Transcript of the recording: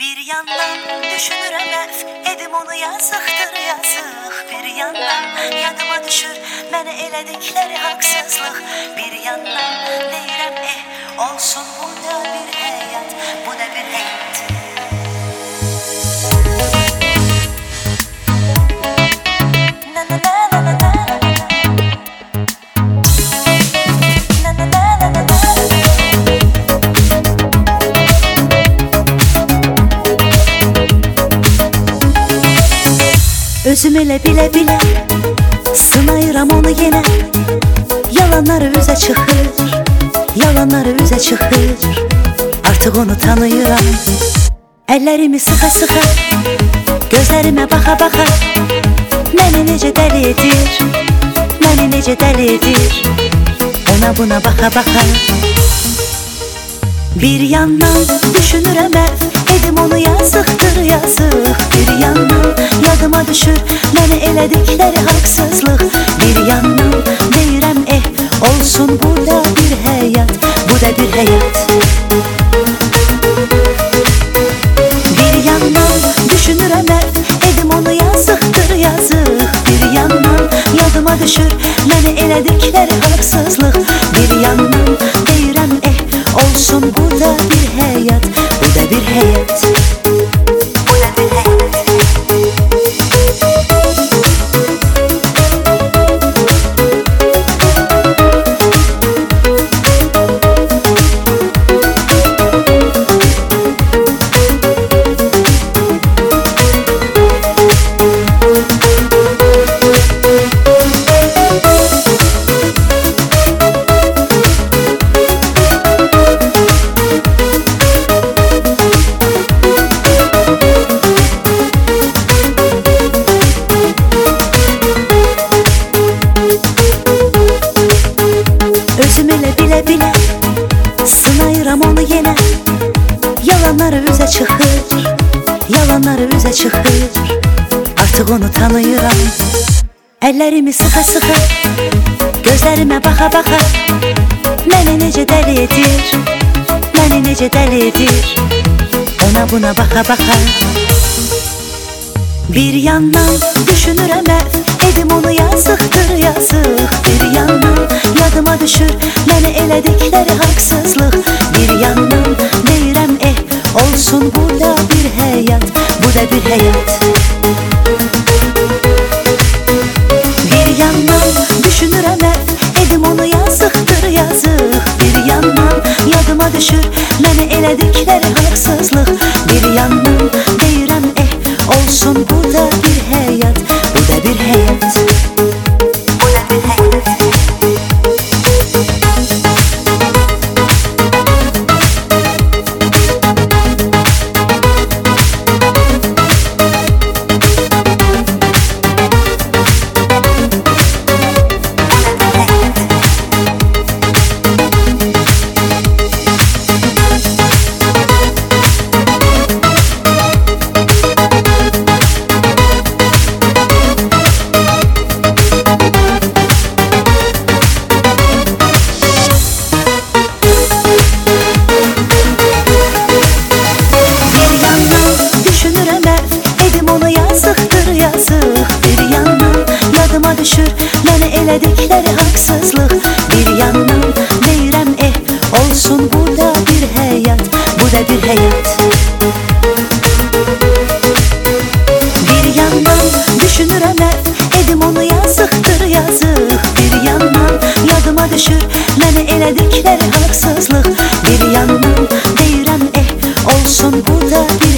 Bir yandan düşünürəm əf Edim onu yazıqdır yazıq Bir yandan yadıma düşür Mənə elədikləri haqsızlıq Bir yandan deyirəm eh Olsun bu da bir həyat Bu da bir həyat Özüm elə bilə-bilə Sınayıram onu yenə Yalanları üzə çıxır Yalanları üzə çıxır Artıq onu tanıyıram Əllərimi sıxa-sıxa Gözlərimə baxa-baxa Məni necə dəli edir? Məni necə dəli edir? Ona buna baxa-baxa Bir yandan düşünürəm əv Edim onu yazıqdır yazıq Bir yandan yadıma düşür Məni elədikləri haqsızlıq Bir yandan deyirəm eh Olsun bu da bir həyat Bu da bir həyat Bir yandan düşünürəm əv Edim onu yazıqdır yazıq Bir yandan yadıma düşür Məni elədikləri haqsızlıq Bir yandan Olsun bu da bir həyat Bu da bir həyat yenə Yalanları üzə çıxır Yalanları üzə çıxır Artıq onu tanıyıram. Əllərimi sıxa-sıxa Gözlərimə baxa-baxa Məni necə dəli edir Məni necə dəli edir. Ona buna baxa-baxa Bir yandan düşünürəm əv Edim onu yazıqdır yazıq Bir yandan yadıma düşür Məni elədikləri haqsızlıq Bir yandan Olsun bu da bir həyat Bu da bir həyat Bir yandan düşünürəm əv Edim onu yazıqdır yazıq Bir yandan yadıma düşür Məni elədikləri haqsızlıq Bir yandan deyirəm eh Olsun bu da bir həyat Bu da bir həyat elədikləri haqsızlıq Bir yandan deyirəm eh. Olsun bu da bir həyat Bu da bir həyat Bir yandan düşünürəm əv Edim onu yazıqdır yazıq Bir yandan yadıma düşür Məni elədikləri haqsızlıq Bir yandan deyirəm eh. Olsun bu da bir